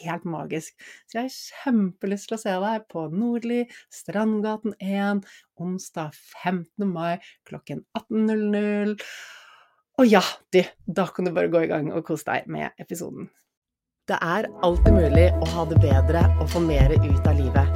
helt magisk. Så jeg har kjempelyst til å se deg på Nordli, Strandgaten 1, onsdag 15. mai klokken 18.00. Og ja, du, da kan du bare gå i gang og kose deg med episoden. Det er alltid mulig å ha det bedre og få mer ut av livet.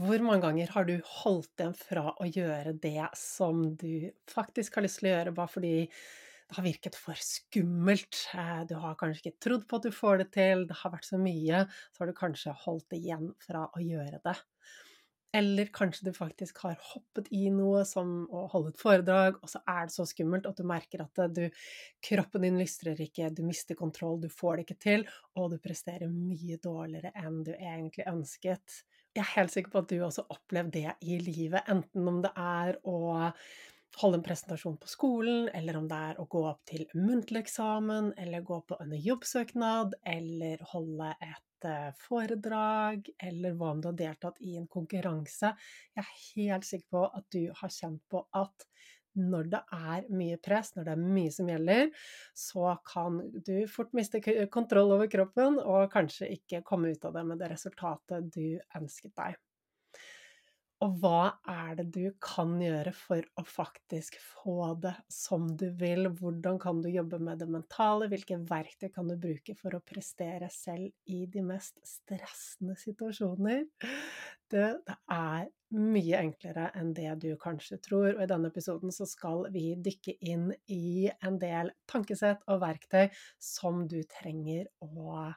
Hvor mange ganger har du holdt igjen fra å gjøre det som du faktisk har lyst til å gjøre, bare fordi det har virket for skummelt? Eh, du har kanskje ikke trodd på at du får det til, det har vært så mye, så har du kanskje holdt igjen fra å gjøre det. Eller kanskje du faktisk har hoppet i noe som å holde et foredrag, og så er det så skummelt at du merker at du, kroppen din lystrer ikke, du mister kontroll, du får det ikke til, og du presterer mye dårligere enn du egentlig ønsket jeg er helt sikker på at du også har opplevd det i livet, enten om det er å holde en presentasjon på skolen, eller om det er å gå opp til muntlig eksamen, eller gå på en jobbsøknad, eller holde et eh, foredrag, eller hva om du har deltatt i en konkurranse. Jeg er helt sikker på at du har kjent på at når det er mye press, når det er mye som gjelder, så kan du fort miste kontroll over kroppen og kanskje ikke komme ut av det med det resultatet du ønsket deg. Og hva er det du kan gjøre for å faktisk få det som du vil? Hvordan kan du jobbe med det mentale? Hvilke verktøy kan du bruke for å prestere selv i de mest stressende situasjoner? Det, det er mye enklere enn det du kanskje tror, og i denne episoden så skal vi dykke inn i en del tankesett og verktøy som du trenger å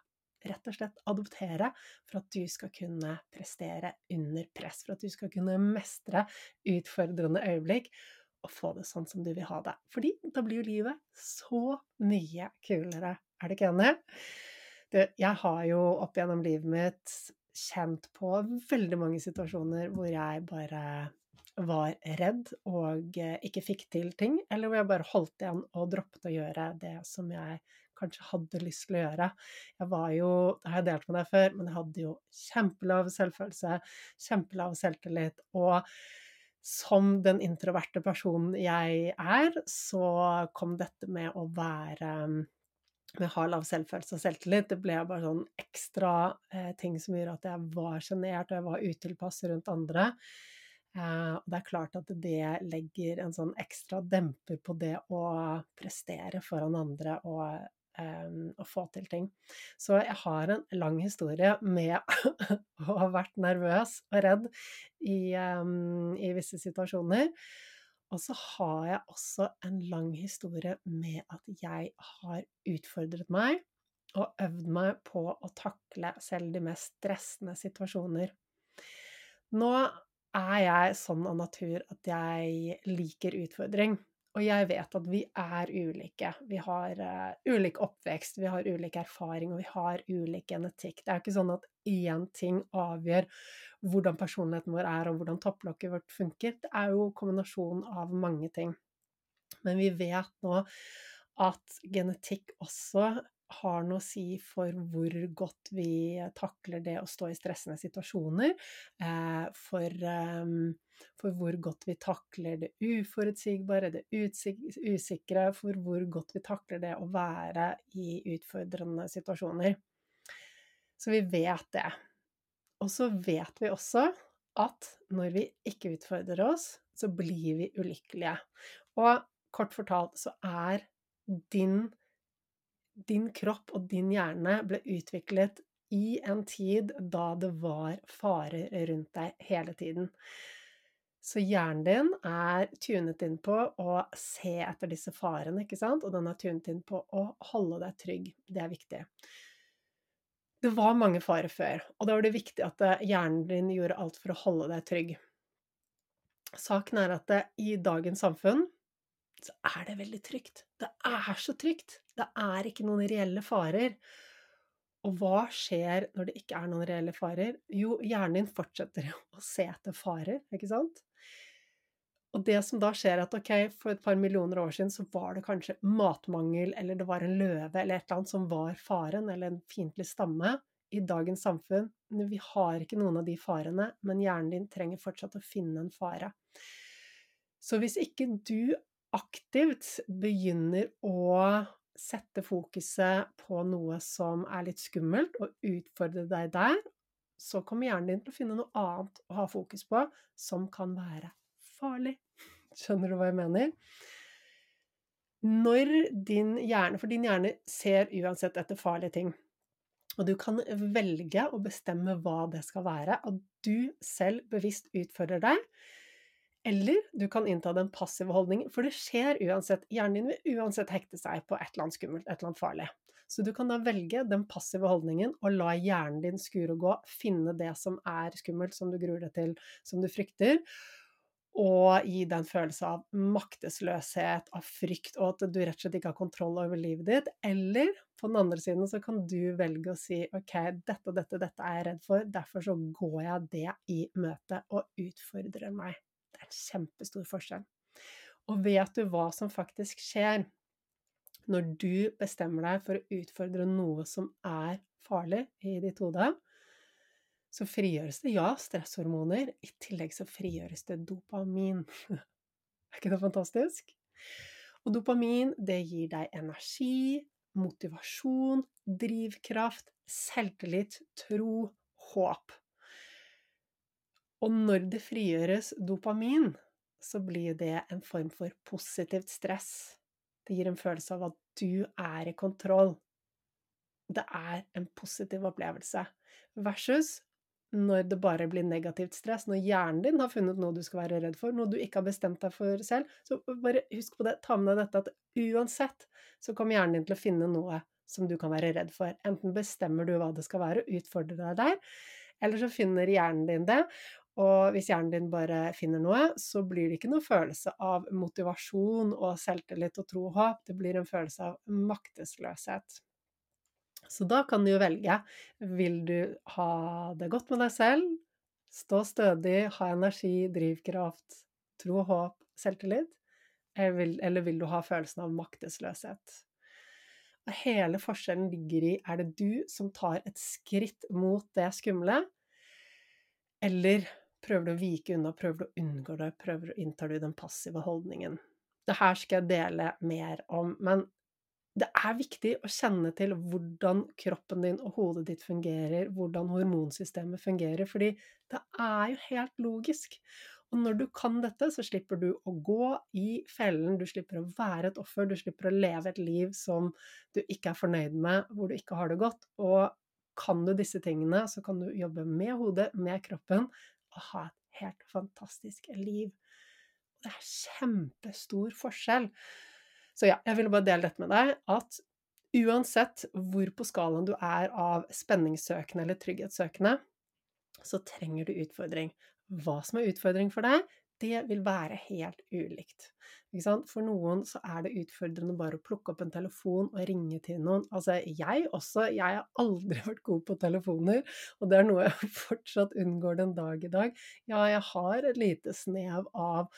rett og slett adoptere for at du skal kunne prestere under press, for at du skal kunne mestre utfordrende øyeblikk og få det sånn som du vil ha det. Fordi da blir jo livet så mye kulere. Er du ikke enig? Jeg har jo opp gjennom livet mitt kjent på veldig mange situasjoner hvor jeg bare var redd og ikke fikk til ting, eller hvor jeg bare holdt igjen og droppet å gjøre det som jeg kanskje hadde lyst til å gjøre. Jeg var jo, det har jeg delt med deg før, men jeg hadde jo kjempelav selvfølelse, kjempelav selvtillit. Og som den introverte personen jeg er, så kom dette med å være med å ha lav selvfølelse og selvtillit, det ble bare sånn ekstra eh, ting som gjorde at jeg var sjenert og jeg var utilpass rundt andre. Eh, og det er klart at det legger en sånn ekstra demper på det å prestere foran andre og eh, og få til ting. Så jeg har en lang historie med å ha vært nervøs og redd i, um, i visse situasjoner. Og så har jeg også en lang historie med at jeg har utfordret meg og øvd meg på å takle selv de mest stressende situasjoner. Nå er jeg sånn av natur at jeg liker utfordring. Og jeg vet at vi er ulike. Vi har uh, ulik oppvekst, vi har ulik erfaring, og vi har ulik genetikk. Det er ikke sånn at én ting avgjør hvordan personligheten vår er, og hvordan topplokket vårt funker. Det er jo kombinasjonen av mange ting. Men vi vet nå at genetikk også har noe å si for hvor godt vi takler det å stå i stressende situasjoner, eh, for, ehm, for hvor godt vi takler det uforutsigbare, det usikre, for hvor godt vi takler det å være i utfordrende situasjoner. Så vi vet det. Og så vet vi også at når vi ikke utfordrer oss, så blir vi ulykkelige. Og kort fortalt så er din din kropp og din hjerne ble utviklet i en tid da det var farer rundt deg hele tiden. Så hjernen din er tunet inn på å se etter disse farene, ikke sant? Og den er tunet inn på å holde deg trygg. Det er viktig. Det var mange farer før, og da var det viktig at eh, hjernen din gjorde alt for å holde deg trygg. Saken er at eh, i dagens samfunn så er det veldig trygt. Det er så trygt. Det er ikke noen reelle farer. Og hva skjer når det ikke er noen reelle farer? Jo, hjernen din fortsetter å se etter farer, ikke sant? Og det som da skjer, er at ok, for et par millioner år siden så var det kanskje matmangel, eller det var en løve eller et eller annet som var faren, eller en fiendtlig stamme. I dagens samfunn vi har ikke noen av de farene, men hjernen din trenger fortsatt å finne en fare. Så hvis ikke du aktivt begynner å sette fokuset på noe som er litt skummelt, og utfordre deg der, så kommer hjernen din til å finne noe annet å ha fokus på som kan være farlig. Skjønner du hva jeg mener? Når din hjerne For din hjerne ser uansett etter farlige ting. Og du kan velge å bestemme hva det skal være, at du selv bevisst utfører deg eller du kan innta den passive holdningen, for det skjer uansett. Hjernen din vil uansett hekte seg på et eller annet skummelt, et eller annet farlig. Så du kan da velge den passive holdningen og la hjernen din skure og gå, finne det som er skummelt, som du gruer deg til, som du frykter, og gi deg en følelse av maktesløshet, av frykt, og at du rett og slett ikke har kontroll over livet ditt. Eller på den andre siden så kan du velge å si ok, dette og dette, dette er jeg redd for, derfor så går jeg det i møte og utfordrer meg. Kjempestor forskjell. Og vet du hva som faktisk skjer når du bestemmer deg for å utfordre noe som er farlig i ditt hode? Så frigjøres det, ja, stresshormoner. I tillegg så frigjøres det dopamin. er ikke det fantastisk? Og dopamin, det gir deg energi, motivasjon, drivkraft, selvtillit, tro, håp. Og når det frigjøres dopamin, så blir det en form for positivt stress. Det gir en følelse av at du er i kontroll. Det er en positiv opplevelse. Versus når det bare blir negativt stress, når hjernen din har funnet noe du skal være redd for, noe du ikke har bestemt deg for selv, så bare husk på det, ta med deg dette at uansett så kommer hjernen din til å finne noe som du kan være redd for. Enten bestemmer du hva det skal være, og utfordrer deg der, eller så finner hjernen din det, og hvis hjernen din bare finner noe, så blir det ikke noe følelse av motivasjon og selvtillit og tro og håp, det blir en følelse av maktesløshet. Så da kan du jo velge. Vil du ha det godt med deg selv, stå stødig, ha energi, drivkraft, tro og håp, selvtillit? Eller vil, eller vil du ha følelsen av maktesløshet? Og hele forskjellen ligger i er det du som tar et skritt mot det skumle, eller Prøver du å vike unna, prøver du å unngå det, prøver å inntar du den passive holdningen. Det her skal jeg dele mer om, men det er viktig å kjenne til hvordan kroppen din og hodet ditt fungerer, hvordan hormonsystemet fungerer, fordi det er jo helt logisk. Og når du kan dette, så slipper du å gå i fellen, du slipper å være et offer, du slipper å leve et liv som du ikke er fornøyd med, hvor du ikke har det godt. Og kan du disse tingene, så kan du jobbe med hodet, med kroppen, å ha et helt fantastisk liv. Det er kjempestor forskjell. Så ja, jeg ville bare dele dette med deg, at uansett hvor på skalaen du er av spenningssøkende eller trygghetssøkende, så trenger du utfordring. Hva som er utfordring for deg, det vil være helt ulikt. For noen så er det utfordrende bare å plukke opp en telefon og ringe til noen. Altså, jeg også. Jeg har aldri vært god på telefoner, og det er noe jeg fortsatt unngår den dag i dag. Ja, jeg har et lite snev av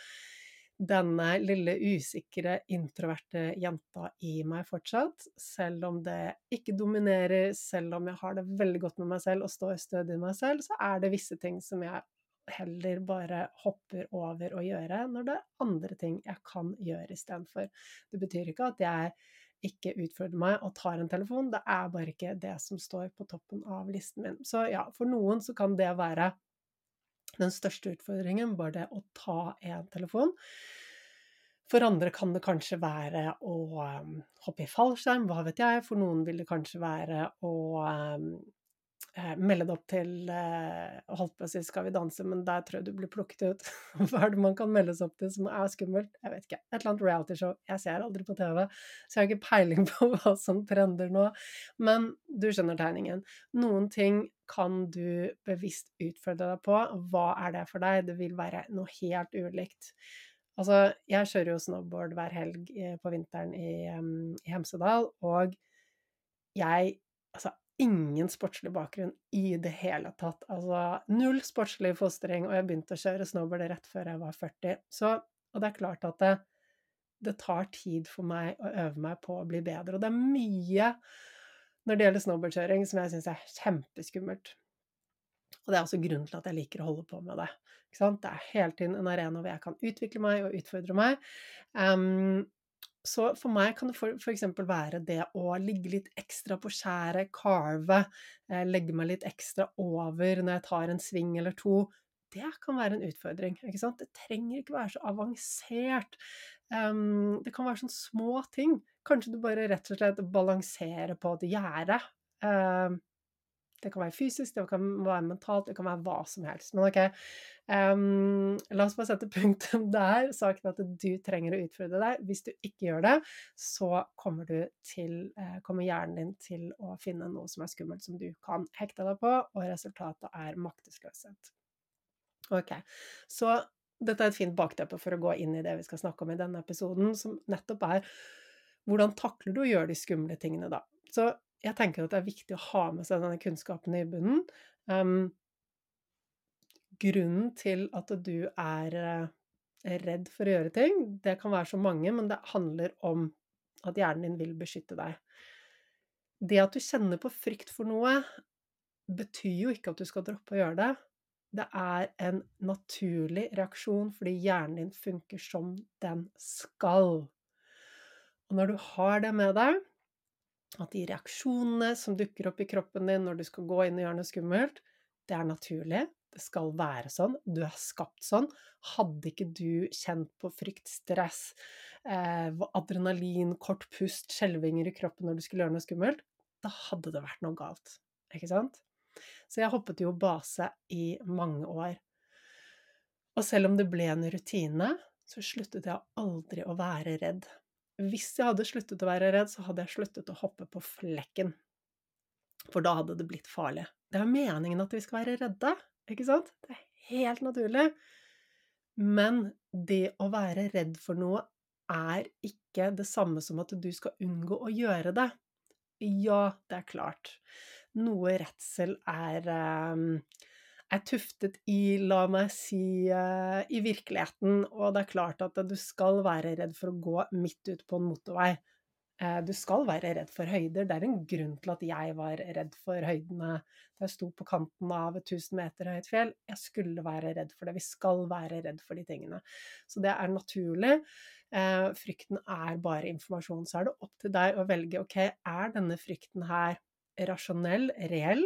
denne lille usikre, introverte jenta i meg fortsatt. Selv om det ikke dominerer, selv om jeg har det veldig godt med meg selv og står stødig i meg selv, så er det visse ting som jeg heller bare hopper over å gjøre, når det er andre ting jeg kan gjøre istedenfor. Det betyr ikke at jeg ikke utfordrer meg og tar en telefon, det er bare ikke det som står på toppen av listen min. Så ja, for noen så kan det være den største utfordringen, bare det å ta en telefon. For andre kan det kanskje være å um, hoppe i fallskjerm, hva vet jeg. For noen vil det kanskje være å um, melde deg opp til eh, holdt på å si Skal vi danse, men der tror jeg du blir plukket ut. Hva er det man kan melde seg opp til som er skummelt? Jeg vet ikke. Et eller annet realityshow. Jeg ser aldri på TV, så jeg har ikke peiling på hva som trender nå. Men du skjønner tegningen. Noen ting kan du bevisst utfordre deg på. Hva er det for deg? Det vil være noe helt ulikt. Altså, jeg kjører jo snowboard hver helg eh, på vinteren i, i Hemsedal, og jeg Altså, ingen sportslig bakgrunn i det hele tatt. Altså null sportslig fostring, og jeg begynte å kjøre snowboard rett før jeg var 40. Så, og det er klart at det, det tar tid for meg å øve meg på å bli bedre. Og det er mye når det gjelder snowboardkjøring som jeg syns er kjempeskummelt. Og det er også grunnen til at jeg liker å holde på med det. Det er hele tiden en arena hvor jeg kan utvikle meg og utfordre meg. Um, så for meg kan det f.eks. være det å ligge litt ekstra på skjæret, carve, eh, legge meg litt ekstra over når jeg tar en sving eller to. Det kan være en utfordring. ikke sant? Det trenger ikke være så avansert. Um, det kan være sånne små ting. Kanskje du bare rett og slett balanserer på et gjerde. Det kan være fysisk, det kan være mentalt, det kan være hva som helst. Men ok, um, la oss bare sette punktum der. Saken at du trenger å utfordre deg. Hvis du ikke gjør det, så kommer, til, uh, kommer hjernen din til å finne noe som er skummelt som du kan hekte deg på, og resultatet er maktesløshet. Ok, så dette er et fint bakteppe for å gå inn i det vi skal snakke om i denne episoden, som nettopp er hvordan takler du å gjøre de skumle tingene da? Så jeg tenker at det er viktig å ha med seg denne kunnskapen i bunnen. Um, grunnen til at du er redd for å gjøre ting. Det kan være så mange, men det handler om at hjernen din vil beskytte deg. Det at du kjenner på frykt for noe, betyr jo ikke at du skal droppe å gjøre det. Det er en naturlig reaksjon fordi hjernen din funker som den skal. Og når du har det med deg, at de reaksjonene som dukker opp i kroppen din når du skal gå inn og gjøre noe skummelt, det er naturlig. Det skal være sånn. Du er skapt sånn. Hadde ikke du kjent på frykt, stress, eh, adrenalin, kort pust, skjelvinger i kroppen når du skulle gjøre noe skummelt, da hadde det vært noe galt. Ikke sant? Så jeg hoppet jo base i mange år. Og selv om det ble en rutine, så sluttet jeg aldri å være redd. Hvis jeg hadde sluttet å være redd, så hadde jeg sluttet å hoppe på flekken. For da hadde det blitt farlig. Det er meningen at vi skal være redde, ikke sant? Det er helt naturlig. Men det å være redd for noe er ikke det samme som at du skal unngå å gjøre det. Ja, det er klart. Noe redsel er, ehm, er tuftet i, la meg si, eh, i virkeligheten, og det er klart at du skal være redd for å gå midt ut på en motorvei. Eh, du skal være redd for høyder. Det er en grunn til at jeg var redd for høydene da jeg sto på kanten av et 1000 meter høyt fjell. Jeg skulle være redd for det. Vi skal være redd for de tingene. Så det er naturlig. Eh, frykten er bare informasjon. Så er det opp til deg å velge ok, er denne frykten her rasjonell, reell?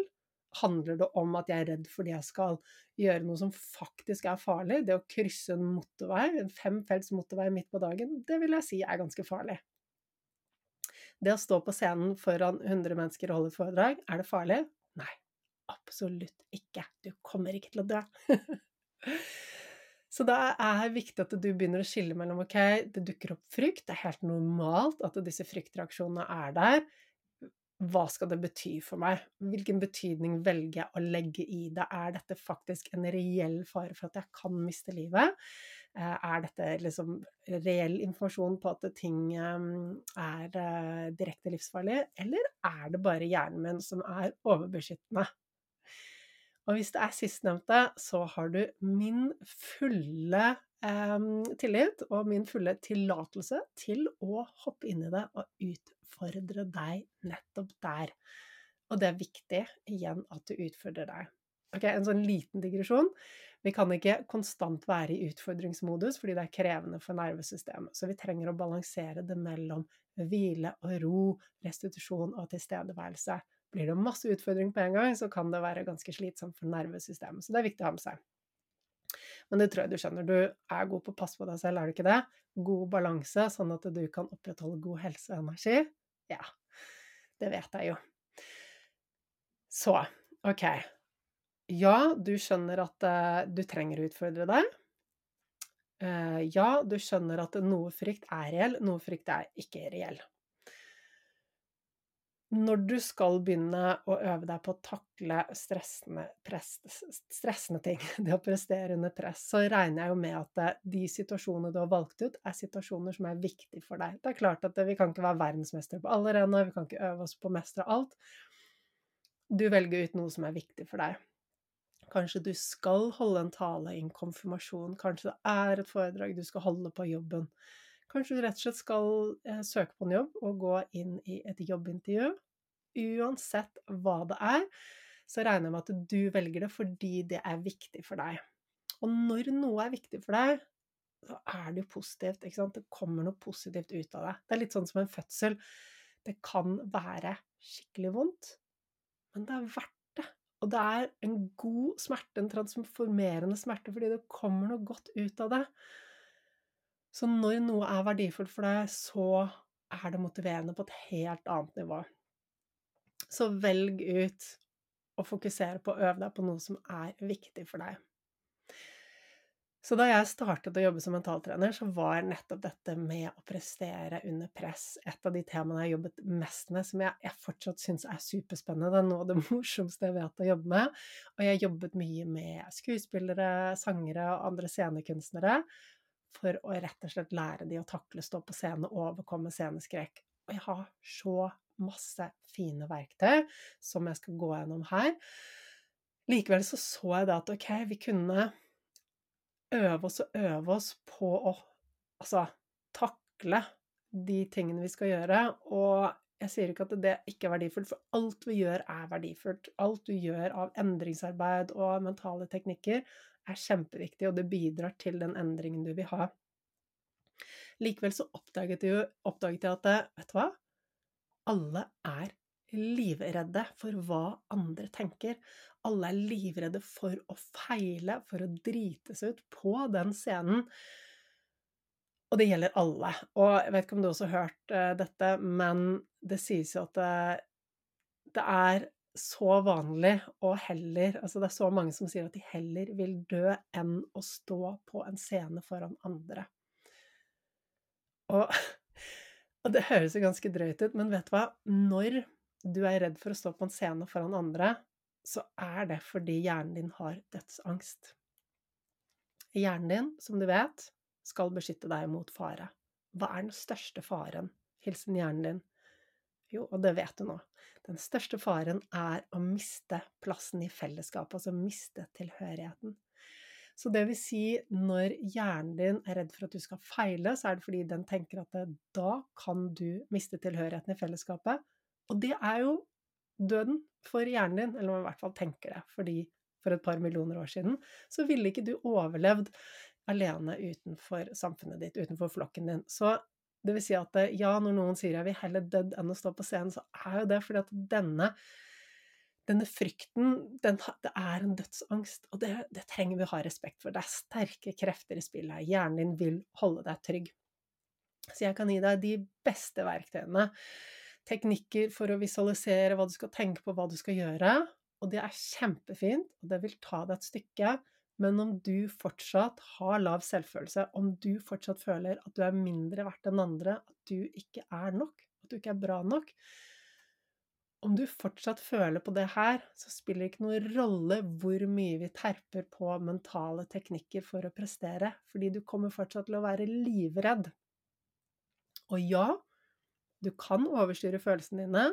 Handler det om at jeg er redd fordi jeg skal gjøre noe som faktisk er farlig? Det å krysse en motorvei, en femfelts motorvei midt på dagen, det vil jeg si er ganske farlig. Det å stå på scenen foran 100 mennesker og holde et foredrag, er det farlig? Nei, absolutt ikke. Du kommer ikke til å dø. Så det er viktig at du begynner å skille mellom ok, det dukker opp frykt, det er helt normalt at disse fryktreaksjonene er der hva skal det bety for meg? Hvilken betydning velger jeg å legge i det? Er dette faktisk en reell fare for at jeg kan miste livet? Eh, er dette liksom reell informasjon på at ting ehm, er eh, direkte livsfarlig, eller er det bare hjernen min som er overbeskyttende? Og hvis det er sistnevnte, så har du min fulle Ehm, tillit og min fulle tillatelse til å hoppe inn i det og utfordre deg nettopp der. Og det er viktig, igjen, at du utfordrer deg. Ok, En sånn liten digresjon. Vi kan ikke konstant være i utfordringsmodus fordi det er krevende for nervesystemet. Så vi trenger å balansere det mellom hvile og ro, restitusjon og tilstedeværelse. Blir det masse utfordring på en gang, så kan det være ganske slitsomt for nervesystemet. Så det er viktig å ha med seg. Men det tror jeg du skjønner. Du er god på å passe på deg selv, er du ikke det? God balanse, sånn at du kan opprettholde god helse og energi. Ja, det vet jeg jo. Så, ok. Ja, du skjønner at uh, du trenger å utfordre deg. Uh, ja, du skjønner at noe frykt er reell, noe frykt er ikke reell når du skal begynne å øve deg på å takle stressende, press, stressende, ting, det å prestere under press, så regner jeg jo med at eh, de situasjonene du har valgt ut, er situasjoner som er viktige for deg. Det er klart at vi kan ikke være verdensmestere på alle arenaer, vi kan ikke øve oss på å mestre alt. Du velger ut noe som er viktig for deg. Kanskje du skal holde en tale i en konfirmasjon, kanskje det er et foredrag du skal holde på jobben. Kanskje du rett og slett skal eh, søke på en jobb og gå inn i et jobbintervju. Uansett hva det er, så regner jeg med at du velger det fordi det er viktig for deg. Og når noe er viktig for deg, så er det jo positivt. ikke sant? Det kommer noe positivt ut av det. Det er litt sånn som en fødsel. Det kan være skikkelig vondt, men det er verdt det. Og det er en god smerte, en transformerende smerte, fordi det kommer noe godt ut av det. Så når noe er verdifullt for deg, så er det motiverende på et helt annet nivå. Så velg ut å fokusere på å øve deg på noe som er viktig for deg. Så da jeg startet å jobbe som mentaltrener, så var nettopp dette med å prestere under press et av de temaene jeg har jobbet mest med, som jeg, jeg fortsatt syns er superspennende. Det er noe av det morsomste jeg vet å jobbe med. Og jeg har jobbet mye med skuespillere, sangere og andre scenekunstnere for å rett og slett lære de å takle, stå på scene overkomme sceneskrekk. Og jeg har så masse fine verktøy som jeg skal gå gjennom her. Likevel så så jeg da at ok, vi kunne øve oss og øve oss på å altså, takle de tingene vi skal gjøre. Og jeg sier ikke at det ikke er verdifullt, for alt vi gjør er verdifullt. Alt du gjør av endringsarbeid og mentale teknikker er kjempeviktig, og det bidrar til den endringen du vil ha. Likevel så oppdaget jeg, oppdaget jeg at vet du hva? Alle er livredde for hva andre tenker. Alle er livredde for å feile, for å drite seg ut på den scenen. Og det gjelder alle. Og jeg vet ikke om du også har hørt uh, dette, men det sies jo at det, det, er så vanlig å heller Altså det er så mange som sier at de heller vil dø enn å stå på en scene foran andre. Og, og det høres jo ganske drøyt ut, men vet du hva? Når du er redd for å stå på en scene foran andre, så er det fordi hjernen din har dødsangst. Hjernen din, som du vet, skal beskytte deg mot fare. Hva er den største faren? Hilsen hjernen din. Jo, og det vet du nå. Den største faren er å miste plassen i fellesskapet, altså miste tilhørigheten. Så det vil si, når hjernen din er redd for at du skal feile, så er det fordi den tenker at da kan du miste tilhørigheten i fellesskapet. Og det er jo døden for hjernen din, eller man i hvert fall tenker det, fordi for et par millioner år siden så ville ikke du overlevd alene utenfor samfunnet ditt, utenfor flokken din. Så det vil si at eh, ja, når noen sier jeg vil heller dødd enn å stå på scenen, så er jo det fordi at denne, denne frykten, den, det er en dødsangst, og det, det, trenger vi å ha respekt for. Det er sterke krefter i spillet. Hjernen din vil holde deg trygg. Så jeg kan gi deg de beste verktøyene. Teknikker for å visualisere hva du skal tenke på, hva du skal gjøre. Og det er kjempefint, og det vil ta deg et stykke. Men om du fortsatt har lav selvfølelse, om du fortsatt føler at du er mindre verdt enn andre, at du ikke er nok, at du ikke er bra nok Om du fortsatt føler på det her, så spiller det ikke noen rolle hvor mye vi terper på mentale teknikker for å prestere, fordi du kommer fortsatt til å være livredd. Og ja, du kan overstyre følelsene dine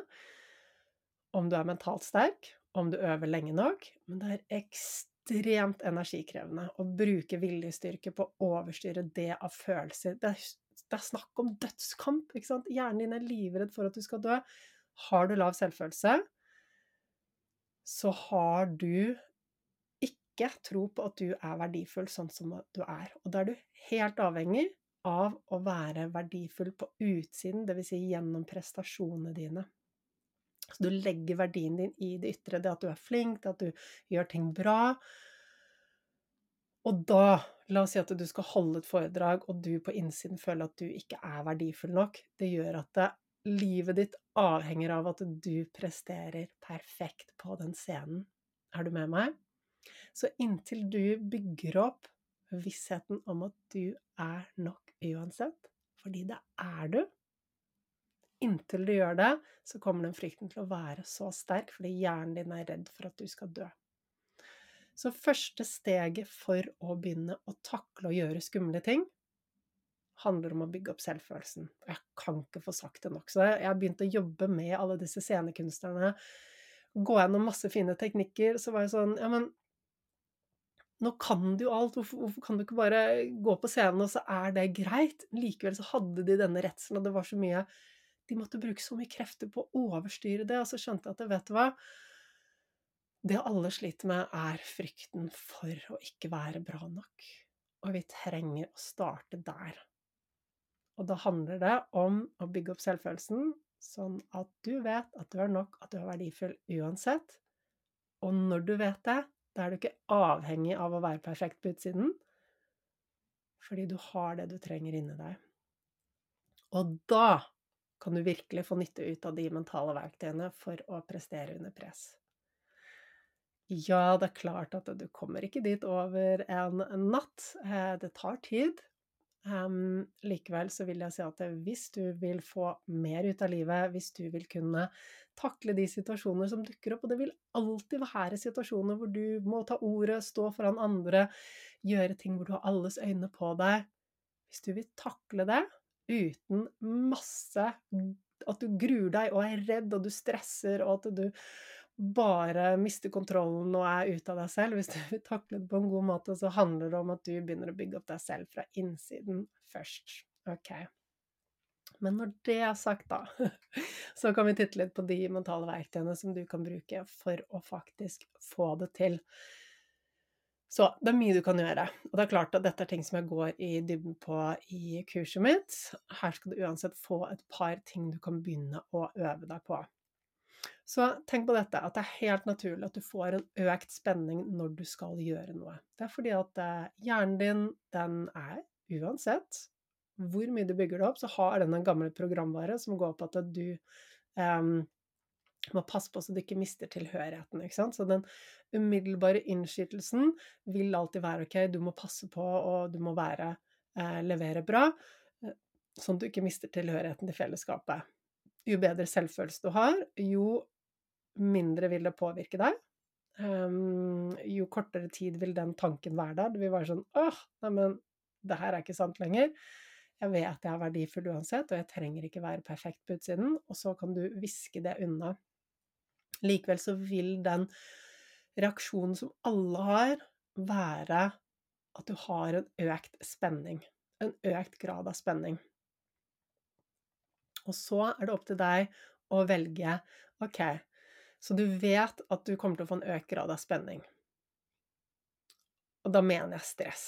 om du er mentalt sterk, om du øver lenge nok, men det er ekstremt ekstremt energikrevende å bruke viljestyrke på å overstyre det av følelser. Det er, det er snakk om dødskamp, ikke sant? Hjernen din er livredd for at du skal dø. Har du lav selvfølelse, så har du ikke tro på at du er verdifull sånn som du er. Og da er du helt avhengig av å være verdifull på utsiden, dvs. Si gjennom prestasjonene dine. Så du legger verdien din i det ytre, det at du er flink, det at du gjør ting bra. Og da, la oss si at du skal holde et foredrag, og du på innsiden føler at du ikke er verdifull nok, det gjør at det, livet ditt avhenger av at du presterer perfekt på den scenen. Er du med meg? Så inntil du bygger opp vissheten om at du er nok uansett, fordi det er du, Inntil du gjør det, så kommer den frykten til å være så sterk fordi hjernen din er redd for at du skal dø. Så første steget for å begynne å takle og gjøre skumle ting, handler om å bygge opp selvfølelsen. Og Jeg kan ikke få sagt det nok. Så jeg har begynt å jobbe med alle disse scenekunstnerne, gå gjennom masse fine teknikker. Så var jeg sånn Ja, men nå kan du jo alt, hvorfor, hvorfor, kan du ikke bare gå på scenen, og så er det greit? Likevel så hadde de denne redselen, og det var så mye de måtte bruke så mye krefter på å overstyre det, og så skjønte jeg at vet du hva Det alle sliter med, er frykten for å ikke være bra nok. Og vi trenger å starte der. Og da handler det om å bygge opp selvfølelsen, sånn at du vet at du er nok, at du er verdifull uansett. Og når du vet det, da er du ikke avhengig av å være perfekt på utsiden, fordi du har det du trenger inni deg. Og da kan du virkelig få nytte ut av de mentale verktøyene for å prestere under press. Ja, det er klart at du kommer ikke dit over en natt. Eh, det tar tid. Um, likevel så vil jeg si at hvis du vil få mer ut av livet, hvis du vil kunne takle de situasjoner som dukker opp, og det vil alltid være situasjoner hvor du må ta ordet, stå foran andre, gjøre ting hvor du har alles øyne på deg Hvis du vil takle det, uten masse At du gruer deg og er redd og du stresser og at du bare mister kontrollen og er ute av deg selv. Hvis du vil takle det på en god måte, så handler det om at du begynner å bygge opp deg selv fra innsiden først. Ok. Men når det er sagt, da, så kan vi titte litt på de mentale verktøyene som du kan bruke for å faktisk få det til. Så det er mye du kan gjøre. Og det er klart at dette er ting som jeg går i dybden på i kurset mitt. Her skal du uansett få et par ting du kan begynne å øve deg på. Så tenk på dette, at det er helt naturlig at du får en økt spenning når du skal gjøre noe. Det er fordi at eh, hjernen din, den er uansett hvor mye du bygger det opp, så har den en gammel programvare som går på at du um, må passe på så du ikke mister tilhørigheten. Ikke sant? Så den umiddelbare innskytelsen vil alltid være ok, du må passe på, og du må være, eh, levere bra, eh, sånn at du ikke mister tilhørigheten til fellesskapet. Jo bedre selvfølelse du har, jo mindre vil det påvirke deg. Um, jo kortere tid vil den tanken være der. Det vil være sånn åh, neimen, det her er ikke sant lenger. Jeg vet jeg er verdifull uansett, og jeg trenger ikke være perfekt på utsiden. Og så kan du viske det unna. Likevel så vil den reaksjonen som alle har, være at du har en økt spenning. En økt grad av spenning. Og så er det opp til deg å velge OK, så du vet at du kommer til å få en økt grad av spenning. Og da mener jeg stress.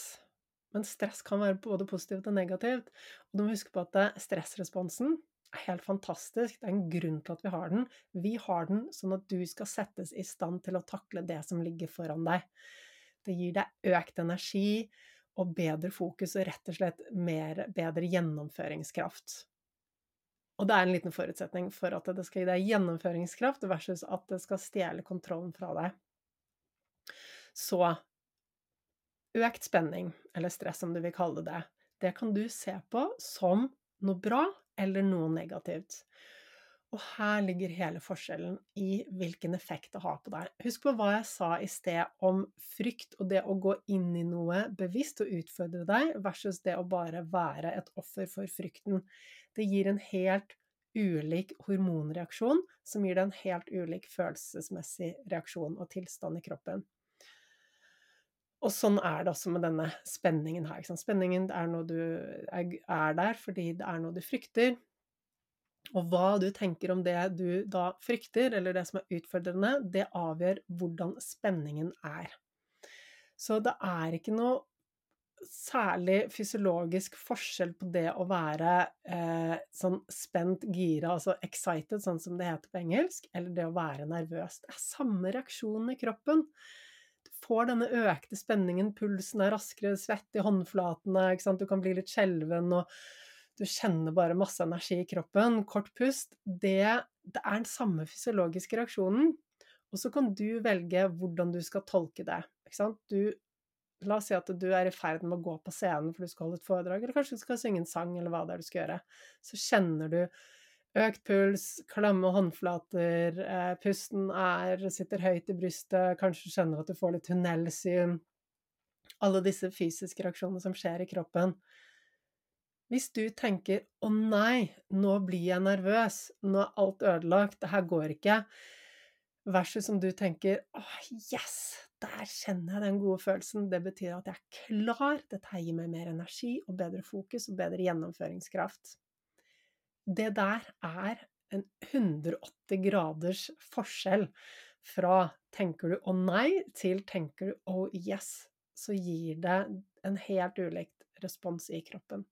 Men stress kan være både positivt og negativt. Og du må huske på at stressresponsen helt fantastisk. Det er en grunn til at vi har den. Vi har den sånn at du skal settes i stand til å takle det som ligger foran deg. Det gir deg økt energi og bedre fokus og rett og slett mer, bedre gjennomføringskraft. Og det er en liten forutsetning for at det skal gi deg gjennomføringskraft versus at det skal stjele kontrollen fra deg. Så økt spenning, eller stress om du vil kalle det, det kan du se på som noe bra eller noe negativt. Og her ligger hele forskjellen i hvilken effekt det har på deg. Husk på hva jeg sa i sted om frykt og det å gå inn i noe bevisst og utfordre deg, versus det å bare være et offer for frykten. Det gir en helt ulik hormonreaksjon, som gir deg en helt ulik følelsesmessig reaksjon og tilstand i kroppen. Og sånn er det også med denne spenningen her. Spenningen er noe du er der fordi det er noe du frykter. Og hva du tenker om det du da frykter, eller det som er utfordrende, det avgjør hvordan spenningen er. Så det er ikke noe særlig fysiologisk forskjell på det å være eh, sånn spent, gira, altså excited, sånn som det heter på engelsk, eller det å være nervøs. Det er samme reaksjon i kroppen får denne økte spenningen, pulsen er raskere, svett i håndflatene, du kan bli litt skjelven, og du kjenner bare masse energi i kroppen, kort pust, det, det er den samme fysiologiske reaksjonen. Og så kan du velge hvordan du skal tolke det. Du, la oss si at du er i ferd med å gå på scenen for du skal holde et foredrag, eller kanskje du skal synge en sang, eller hva det er du skal gjøre. Så kjenner du Økt puls, klamme håndflater, eh, pusten er, sitter høyt i brystet, kanskje skjønner at du får litt tunnelsyn. Alle disse fysiske reaksjonene som skjer i kroppen. Hvis du tenker 'å nei, nå blir jeg nervøs, nå er alt ødelagt, det her går ikke', versus om du tenker 'åh, yes, der kjenner jeg den gode følelsen', det betyr at jeg er klar, dette gir meg mer energi og bedre fokus og bedre gjennomføringskraft det der er en 180 graders forskjell fra tenker du 'å nei' til tenker du 'å yes', så gir det en helt ulikt respons i kroppen.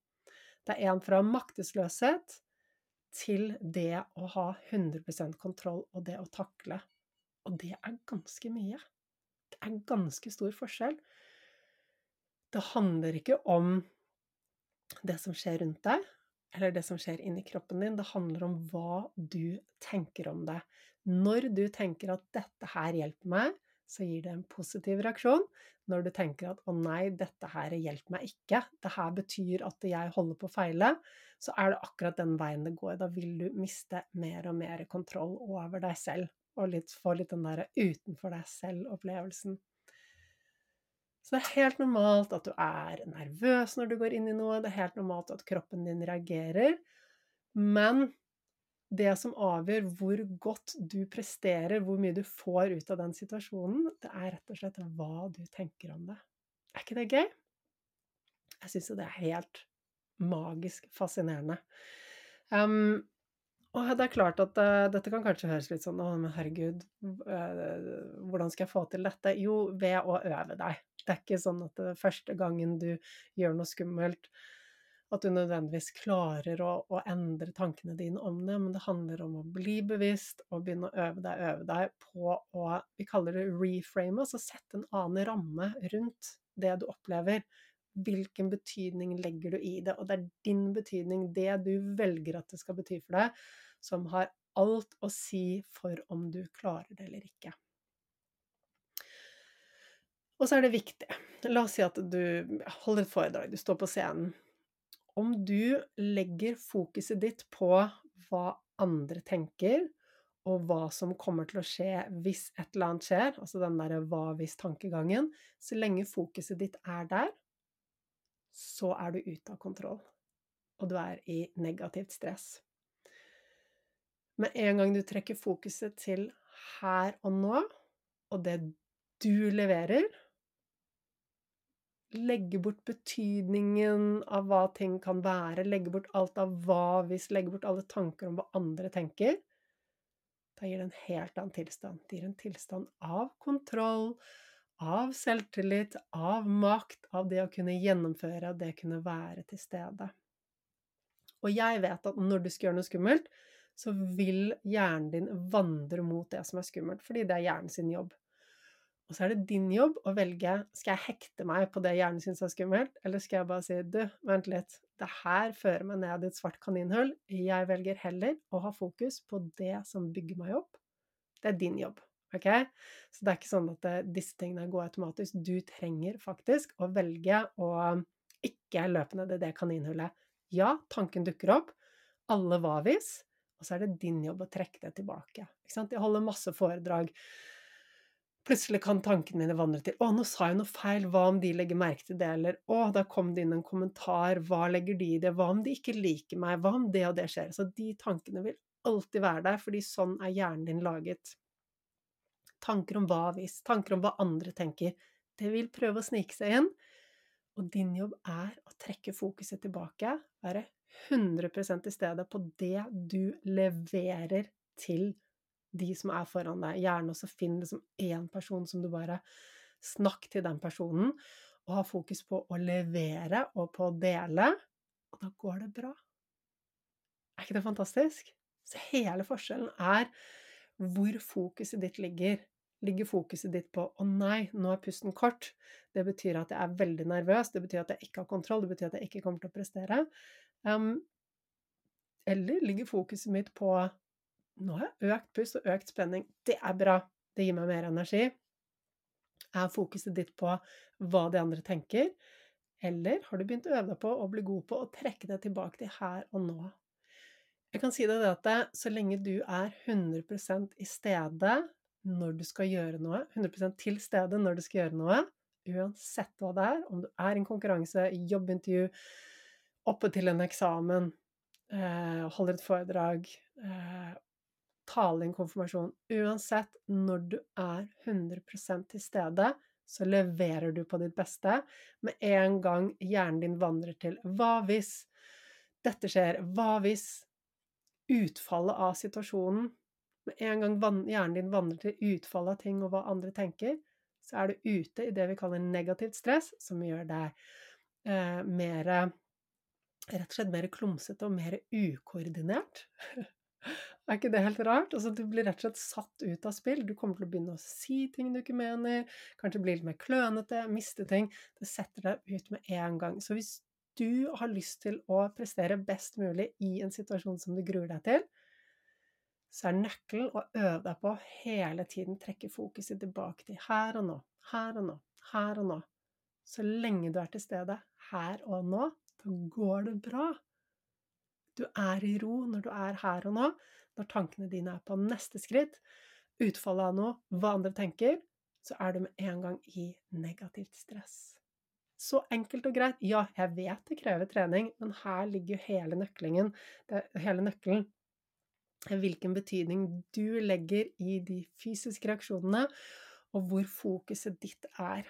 Det er en fra maktesløshet til det å ha 100% kontroll og det å takle. Og det er ganske mye. Det er ganske stor forskjell. Det handler ikke om det som skjer rundt deg, eller det som skjer inni kroppen din. Det handler om hva du tenker om det. Når du tenker at 'dette her hjelper meg', så gir det en positiv reaksjon. Når du tenker at 'å nei, dette her hjelper meg ikke', det her betyr at jeg holder på å feile', så er det akkurat den veien det går. Da vil du miste mer og mer kontroll over deg selv, og litt, få litt den der utenfor deg selv-opplevelsen. Så det er helt normalt at du er nervøs når du går inn i noe, det er helt normalt at kroppen din reagerer, men det som avgjør hvor godt du presterer, hvor mye du får ut av den situasjonen, det er rett og slett hva du tenker om det. Er ikke det gøy? Jeg syns jo det er helt magisk fascinerende. Um, og det er klart at uh, dette kan kanskje høres litt sånn Å, men herregud, uh, hvordan skal jeg få til dette? Jo, ved å øve deg. Det er ikke sånn at det er første gangen du gjør noe skummelt, at du nødvendigvis klarer å, å, endre tankene dine om det, men det handler om å bli bevisst og begynne å øve deg, øve deg på å Vi kaller det reframe, altså sette en annen ramme rundt det du opplever. Hvilken betydning legger du i det? Og det er din betydning, det du velger at det skal bety for deg, som har alt å si for om du klarer det eller ikke. Og så er det viktig. La oss si at du holder et foredrag, du står på scenen. Om du legger fokuset ditt på hva andre tenker, og hva som kommer til å skje hvis et eller annet skjer, altså den derre hva hvis-tankegangen, så lenge fokuset ditt er der, så er du ute av kontroll. Og du er i negativt stress. Med en gang du trekker fokuset til her og nå, og det du leverer, legge bort betydningen av hva ting kan være, legge bort alt av hva hvis, legge bort alle tanker om hva andre tenker, da gir det en helt annen tilstand. Det gir en tilstand av kontroll, av selvtillit, av makt, av det å kunne gjennomføre, av det å kunne være til stede. Og jeg vet at når du skal gjøre noe skummelt, så vil hjernen din vandre mot det som er skummelt, fordi det er hjernen sin jobb. Og så er det din jobb å velge skal jeg hekte meg på det hjernen syns er skummelt, eller skal jeg bare si du, vent litt, det her fører meg ned i et svart kaninhull, jeg velger heller å ha fokus på det som bygger meg opp. Det er din jobb. ok? Så det er ikke sånn at eh, disse tingene går automatisk. Du trenger faktisk å velge å ikke løpe ned i det kaninhullet. Ja, tanken dukker opp. Alle hva hvis. Og så er det din jobb å trekke det tilbake. Ikke sant? Jeg holder masse foredrag Plutselig kan tankene mine vandre til 'Å, nå sa jeg noe feil. Hva om de legger merke til det?' Eller 'Å, da kom det inn en kommentar. Hva legger de i det? Hva om de ikke liker meg? Hva om det og det skjer?' Så de tankene vil alltid være der, fordi sånn er hjernen din laget. Tanker om hva hvis, tanker om hva andre tenker, det vil prøve å snike seg inn. Og din jobb er å trekke fokuset tilbake, være 100% stedet stede på det du leverer til de som er foran deg. Gjerne også finn liksom én person som du bare Snakk til den personen, og ha fokus på å levere og på å dele, og da går det bra. Er ikke det fantastisk? Så hele forskjellen er hvor fokuset ditt ligger. Ligger fokuset ditt på 'å nei, nå er pusten kort', det betyr at jeg er veldig nervøs, det betyr at jeg ikke har kontroll, det betyr at jeg ikke kommer til å prestere. Um, eller ligger fokuset mitt på nå har jeg økt pust og økt spenning. Det er bra. Det gir meg mer energi. Er fokuset ditt på hva de andre tenker? Eller har du begynt å øve deg på å bli god på å trekke deg tilbake til her og nå? Jeg kan si deg det at så lenge du er 100% i stedet når du skal gjøre noe, 100% til stede når du skal gjøre noe, uansett hva det er, om du er i en konkurranse, jobbintervju, oppe til en eksamen, eh, holder et foredrag, eh, tale inn konfirmasjon. Uansett, når du er 100 til stede, så leverer du på ditt beste. Med en gang hjernen din vandrer til 'hva hvis dette skjer', 'hva hvis utfallet av situasjonen', med en gang hjernen din vandrer til utfallet av ting og hva andre tenker, så er du ute i det vi kaller negativt stress, som gjør deg eh, mer Rett og slett mer klumsete og mer ukoordinert. Er ikke det helt rart? Altså, du blir rett og slett satt ut av spill. Du kommer til å begynne å si ting du ikke mener, kanskje bli litt mer klønete, miste ting. Det setter deg ut med en gang. Så hvis du har lyst til å prestere best mulig i en situasjon som du gruer deg til, så er nøkkelen å øve deg på hele tiden trekke fokuset tilbake til her og nå, her og nå, her og nå. Så lenge du er til stede her og nå, da går det bra. Du er i ro når du er her og nå, når tankene dine er på neste skritt, utfallet av noe, hva andre tenker, så er du med en gang i negativt stress. Så enkelt og greit. Ja, jeg vet det krever trening, men her ligger jo hele hele nøkkelen. hvilken betydning du legger i de fysiske reaksjonene, og hvor fokuset ditt er.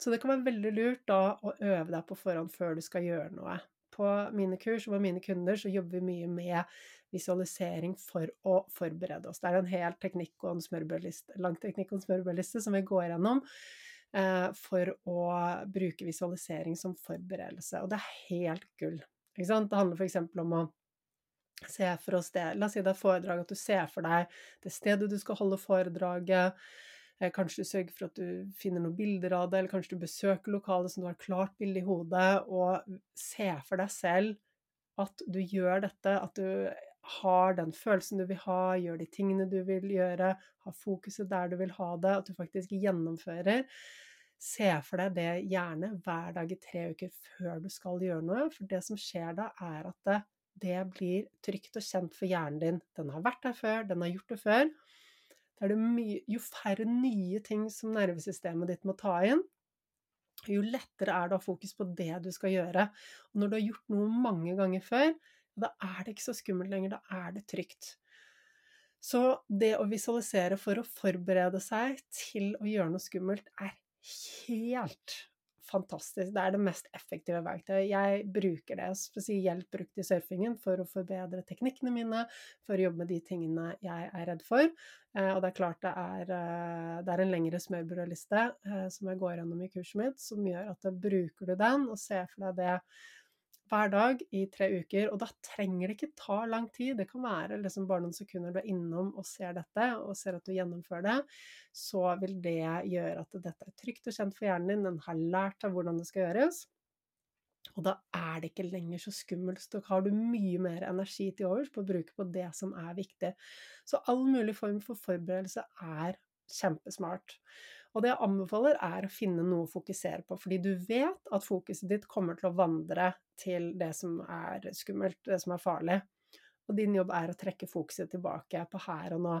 Så det kan være veldig lurt da å øve deg på forhånd før du skal gjøre noe. På mine kurs og med mine kunder så jobber vi mye med visualisering for å forberede oss. Det er en hel teknikk og en lang teknikk og en smørbrødliste som vi går gjennom eh, for å bruke visualisering som forberedelse. Og det er helt gull. Det handler f.eks. om å se for oss det La oss si det er foredrag, at du ser for deg det stedet du skal holde foredraget. Eh, kanskje du sørger for at du finner noen bilder av det, eller kanskje du besøker lokalet så du har et klart bilde i hodet, og se for deg selv at du gjør dette, at du har den følelsen du vil ha, gjør de tingene du vil gjøre, har fokuset der du vil ha det, at du faktisk gjennomfører. Se for deg det gjerne hver dag i tre uker før du skal gjøre noe, for det som skjer da, er at det det blir trygt og kjent for hjernen din. Den har vært der før, den har gjort det før. Er det mye, jo færre nye ting som nervesystemet ditt må ta inn, jo lettere er det å ha fokus på det du skal gjøre. Og når du har gjort noe mange ganger før, da er det ikke så skummelt lenger, da er det trygt. Så det å visualisere for å forberede seg til å gjøre noe skummelt er helt fantastisk. Det er det mest effektive verktøyet. Jeg bruker det spesielt brukt i surfingen for å forbedre teknikkene mine, for å jobbe med de tingene jeg er redd for. Eh, og det er klart det er, eh, det er en lengre smørbrødliste eh, som jeg går gjennom i kurset mitt, som gjør at bruker du den og ser for deg det hver dag i tre uker. Og da trenger det ikke ta lang tid. Det kan være liksom bare noen sekunder du er innom og ser dette, og ser at du gjennomfører det. Så vil det gjøre at dette er trygt og kjent for hjernen din. Den har lært av hvordan det skal gjøres. Og da er det ikke lenger så skummelt. Da har du mye mer energi til overs på å bruke på det som er viktig. Så all mulig form for forberedelse er kjempesmart. Og det jeg anbefaler, er å finne noe å fokusere på, fordi du vet at fokuset ditt kommer til å vandre til det som er skummelt, det som er farlig. Og din jobb er å trekke fokuset tilbake på her og nå.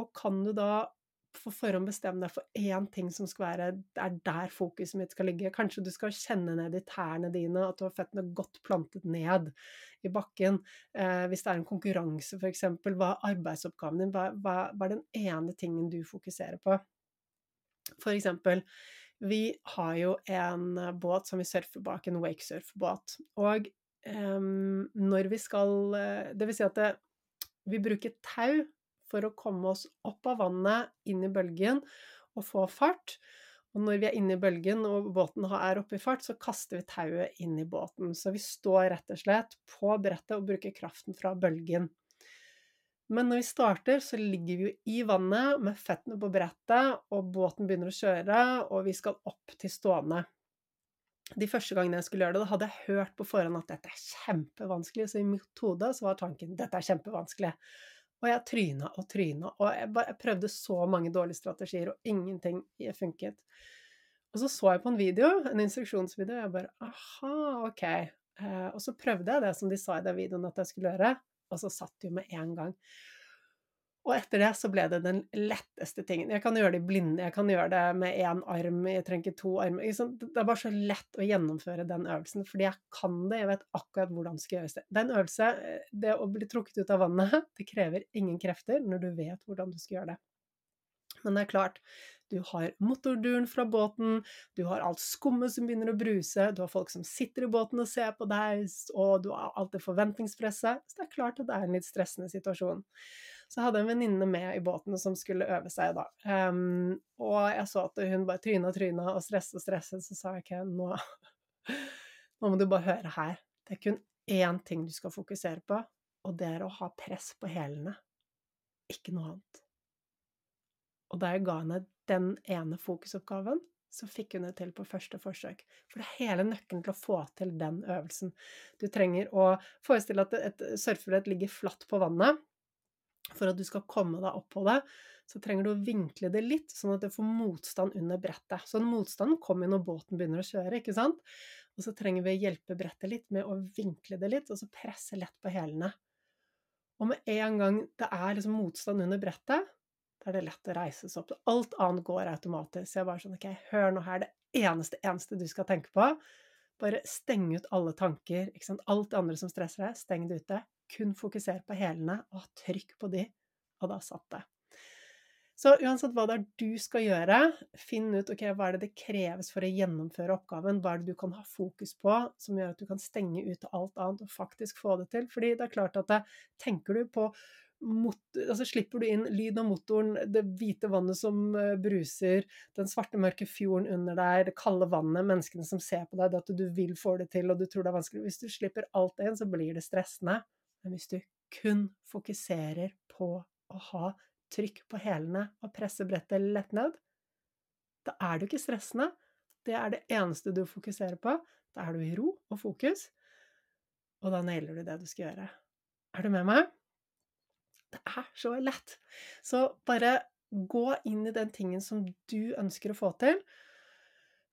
Og kan du da på forhånd bestemme deg for én ting som skal være Det er der fokuset mitt skal ligge. Kanskje du skal kjenne ned i tærne dine, at du har føttene godt plantet ned i bakken. Eh, hvis det er en konkurranse, f.eks., hva er arbeidsoppgaven din? Hva, hva, hva er den ene tingen du fokuserer på? For eksempel, vi har jo en båt som vi surfer bak, en wakesurfbåt. Og um, når vi skal eh, Det vil si at det, vi bruker tau for å komme oss opp av vannet, inn i bølgen og få fart. Og når vi er inne i bølgen og båten er oppe i fart, så kaster vi tauet inn i båten. Så vi står rett og slett på brettet og bruker kraften fra bølgen. Men når vi starter, så ligger vi jo i vannet med føttene på brettet, og båten begynner å kjøre, og vi skal opp til stående. De første gangene jeg skulle gjøre det, da hadde jeg hørt på forhånd at dette er kjempevanskelig, så i mitt hode var tanken dette er kjempevanskelig. Og jeg tryna og tryna, og jeg, bare, jeg prøvde så mange dårlige strategier, og ingenting funket. Og så så jeg på en video, en instruksjonsvideo, og jeg bare aha, ok. Eh, og så prøvde jeg det som de sa i den videoen at jeg skulle gjøre, og så satt det jo med en gang. Og etter det så ble det den letteste tingen. Jeg kan gjøre det i blinde, jeg kan gjøre det med én arm, jeg trenger ikke to armer. Det er bare så lett å gjennomføre den øvelsen, fordi jeg kan det, jeg vet akkurat hvordan det skal gjøres. Det er en øvelse, det å bli trukket ut av vannet, det krever ingen krefter når du vet hvordan du skal gjøre det. Men det er klart, du har motorduren fra båten, du har alt skummet som begynner å bruse, du har folk som sitter i båten og ser på deg, og du har alt det forventningspresset. Så det er klart at det er en litt stressende situasjon. Så jeg hadde en venninne med i båten som skulle øve seg da. Um, og jeg så at hun bare tryna og tryna og stresset og stresset, så sa jeg ikke nå, nå må du bare høre her. Det er kun én ting du skal fokusere på, og det er å ha press på hælene. Ikke noe annet. Og da jeg ga henne den ene fokusoppgaven, så fikk hun det til på første forsøk. For det er hele nøkkelen til å få til den øvelsen. Du trenger å forestille at et surfebrett ligger flatt på vannet. For at du skal komme deg opp på det, så trenger du å vinkle det litt, sånn at det får motstand under brettet. Så motstand kommer når båten begynner å kjøre, ikke sant? Og så trenger vi å hjelpe brettet litt med å vinkle det litt, og så presse lett på hælene. Og med en gang det er liksom motstand under brettet, da er det lett å reise seg opp. Alt annet går automatisk. Jeg bare sånn Ok, hør nå her. Det eneste, eneste du skal tenke på, bare steng ut alle tanker. ikke sant? Alt det andre som stresser deg, steng det ute. kun fokusere på hælene og trykk på de, og da satt det. Så uansett hva det er du skal gjøre, finn ut okay, hva er det det kreves for å gjennomføre oppgaven. Hva er det du kan ha fokus på som gjør at du kan stenge ute alt annet og faktisk få det til. Fordi det er klart at tenker du på motor, altså Slipper du inn lyd av motoren, det hvite vannet som eh, bruser, den svarte, mørke fjorden under deg, det kalde vannet, menneskene som ser på deg, det at du vil få det til og du tror det er vanskelig Hvis du slipper alt inn, så blir det stressende. Men hvis du kun fokuserer på å ha trykk på hælene og presse brettet lett ned, da er du ikke stressende. Det er det eneste du fokuserer på. Da er du i ro og fokus, og da nailer du det du skal gjøre. Er du med meg? Det er så lett. Så bare gå inn i den tingen som du ønsker å få til.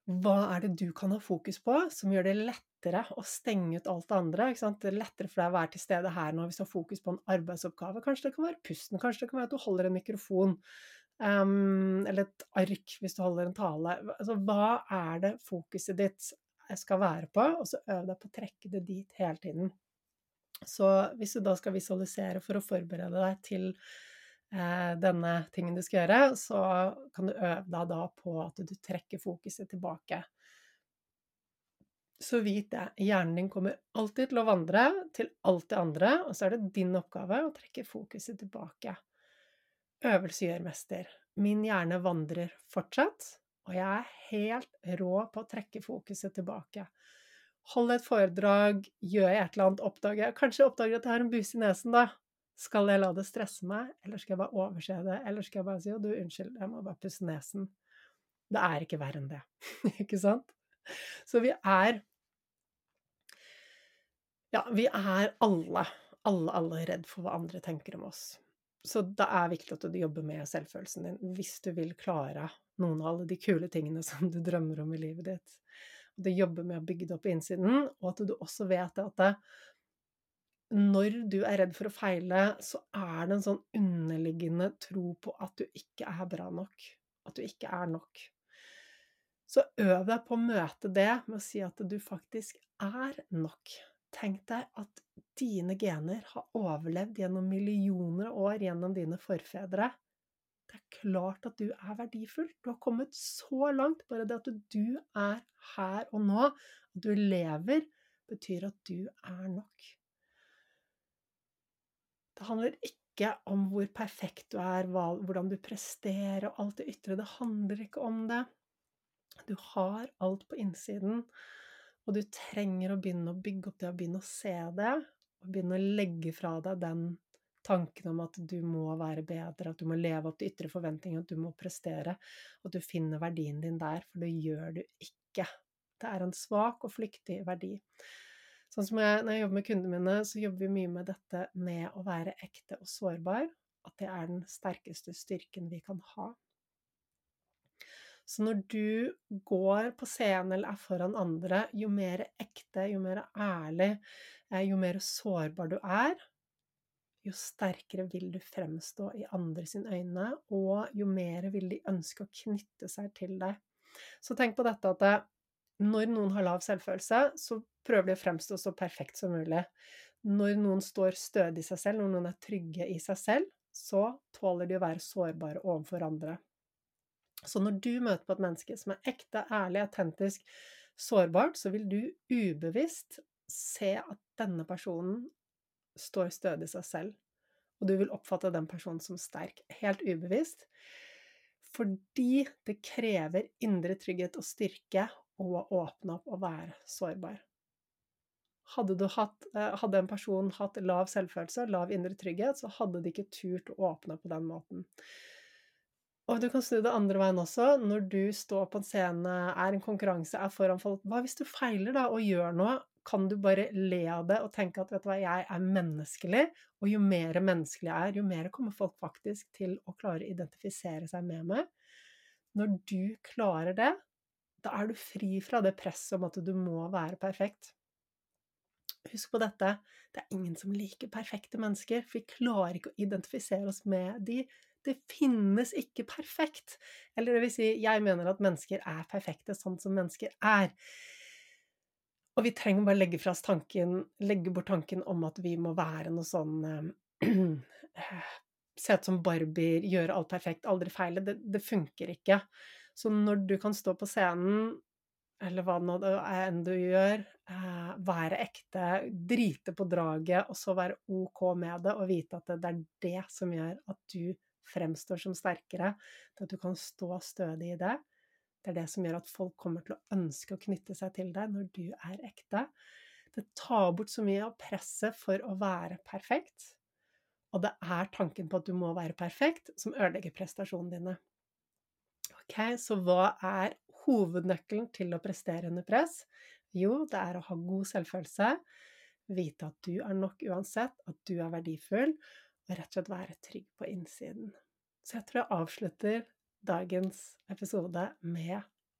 Hva er det du kan ha fokus på som gjør det lettere å stenge ut alt det andre? Det er lettere for deg å være til stede her nå hvis du har fokus på en arbeidsoppgave. Kanskje det kan være pusten, kanskje det kan være at du holder en mikrofon. Um, eller et ark hvis du holder en tale. Altså, hva er det fokuset ditt skal være på? Og så øv deg på å trekke det dit hele tiden. Så hvis du da skal visualisere for å forberede deg til Eh, denne tingen du skal gjøre, så kan du øve deg da på at du trekker fokuset tilbake. Så vit det, hjernen din kommer alltid til å vandre til alt det andre, og så er det din oppgave å trekke fokuset tilbake. Øvelse gjør mester. Min hjerne vandrer fortsatt, og jeg er helt rå på å trekke fokuset tilbake. Hold et foredrag, gjør jeg et eller annet, oppdager jeg Kanskje jeg oppdager at jeg har en buse i nesen, da. Skal jeg la det stresse meg, eller skal jeg bare overse det, eller skal jeg bare si 'Å, du, unnskyld, jeg må bare pusse nesen'? Det er ikke verre enn det, ikke sant? Så vi er Ja, vi er alle, alle, alle redd for hva andre tenker om oss. Så det er viktig at du jobber med selvfølelsen din hvis du vil klare noen av alle de kule tingene som du drømmer om i livet ditt. Du jobber med å bygge det opp på innsiden, og at du også vet at det, når du er redd for å feile, så er det en sånn underliggende tro på at du ikke er bra nok. At du ikke er nok. Så øv deg på å møte det med å si at du faktisk er nok. Tenk deg at dine gener har overlevd gjennom millioner av år gjennom dine forfedre. Det er klart at du er verdifull. Du har kommet så langt. Bare det at du er her og nå, at du lever, betyr at du er nok. Det handler ikke om hvor perfekt du er, hvordan du presterer og alt det ytre. Det handler ikke om det. Du har alt på innsiden, og du trenger å begynne å bygge opp det, og begynne å se det, og begynne å legge fra deg den tanken om at du må være bedre, at du må leve opp til ytre forventninger, at du må prestere, at du finner verdien din der, for det gjør du ikke. Det er en svak og flyktig verdi. Sånn som jeg, når jeg jobber med kundene mine, så jobber vi mye med dette med å være ekte og sårbar. At det er den sterkeste styrken vi kan ha. Så når du går på scenen eller er foran andre, jo mer ekte, jo mer ærlig, eh, jo mer sårbar du er, jo sterkere vil du fremstå i andre sine øyne, og jo mer vil de ønske å knytte seg til deg. Så tenk på dette at når noen har lav selvfølelse, så prøver de å fremstå så perfekt som mulig. Når noen står stødig i seg selv, når noen er trygge i seg selv, så tåler de å være sårbare overfor andre. Så når du møter på et menneske som er ekte, ærlig, autentisk, sårbart, så vil du ubevisst se at denne personen står stødig i seg selv. Og du vil oppfatte den personen som sterk, helt ubevisst. Fordi det krever indre trygghet og styrke å åpne opp og være sårbar. Hadde, hatt, eh, hadde, en person hatt lav selvfølelse, lav indre trygghet, så hadde de ikke turt å åpne på den måten. Og du kan snu det andre veien også. Når du står på en scene, er en konkurranse, er foran folk Hva hvis du feiler, da, og gjør noe? Kan du bare le av det og tenke at vet du hva, jeg er menneskelig? Og jo mer menneskelig jeg er, jo mer kommer folk faktisk til å klare å identifisere seg med meg. Når du klarer det, da er du fri fra det presset om at du må være perfekt. Husk på dette, det er ingen som liker perfekte mennesker, for vi klarer ikke å identifisere oss med de. Det finnes ikke perfekt. Eller det vil si, jeg mener at mennesker er perfekte sånn som mennesker er. Og vi trenger bare legge fra oss tanken, legge bort tanken om at vi må være noe sånn eh, Se ut som Barbier, gjøre alt perfekt, aldri feile. Det, det funker ikke. Så når du kan stå på scenen eller hva nå det enn du gjør, eh, være ekte, drite på draget, og så være ok med det, og vite at det er det som gjør at du fremstår som sterkere, til at du kan stå stødig i det. Det er det som gjør at folk kommer til å ønske å knytte seg til deg når du er ekte. Det tar bort så mye av presset for å være perfekt, og det er tanken på at du må være perfekt, som ødelegger prestasjonene dine. Ok, så hva er hovednøkkelen til å prestere under press? Jo, det er å ha god selvfølelse, vite at du er nok uansett, at du er verdifull, og rett og slett være trygg på innsiden. Så jeg tror jeg avslutter dagens episode med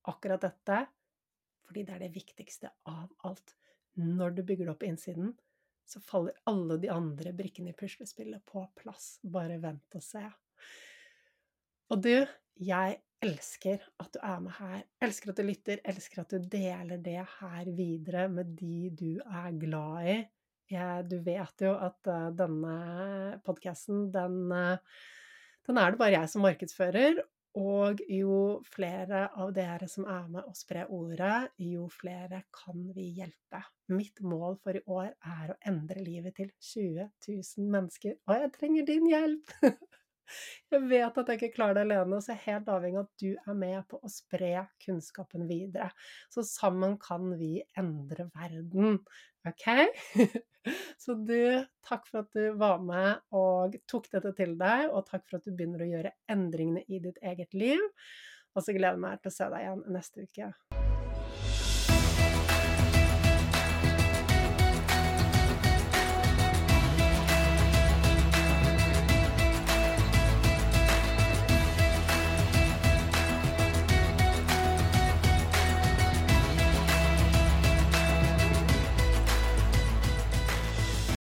akkurat dette, fordi det er det viktigste av alt. Når du bygger det opp på innsiden, så faller alle de andre brikkene i puslespillet på plass. Bare vent og se. Og du, jeg elsker at du er med her. Elsker at du lytter, elsker at du deler det her videre med de du er glad i. Jeg, du vet jo at uh, denne podkasten, den, uh, den er det bare jeg som markedsfører. Og jo flere av dere som er med og sprer ordet, jo flere kan vi hjelpe. Mitt mål for i år er å endre livet til 20 000 mennesker, og jeg trenger din hjelp! Jeg vet at jeg ikke klarer det alene, så jeg er helt avhengig av at du er med på å spre kunnskapen videre. Så sammen kan vi endre verden. Ok? Så du, takk for at du var med og tok dette til deg, og takk for at du begynner å gjøre endringene i ditt eget liv. Og så gleder jeg meg til å se deg igjen neste uke.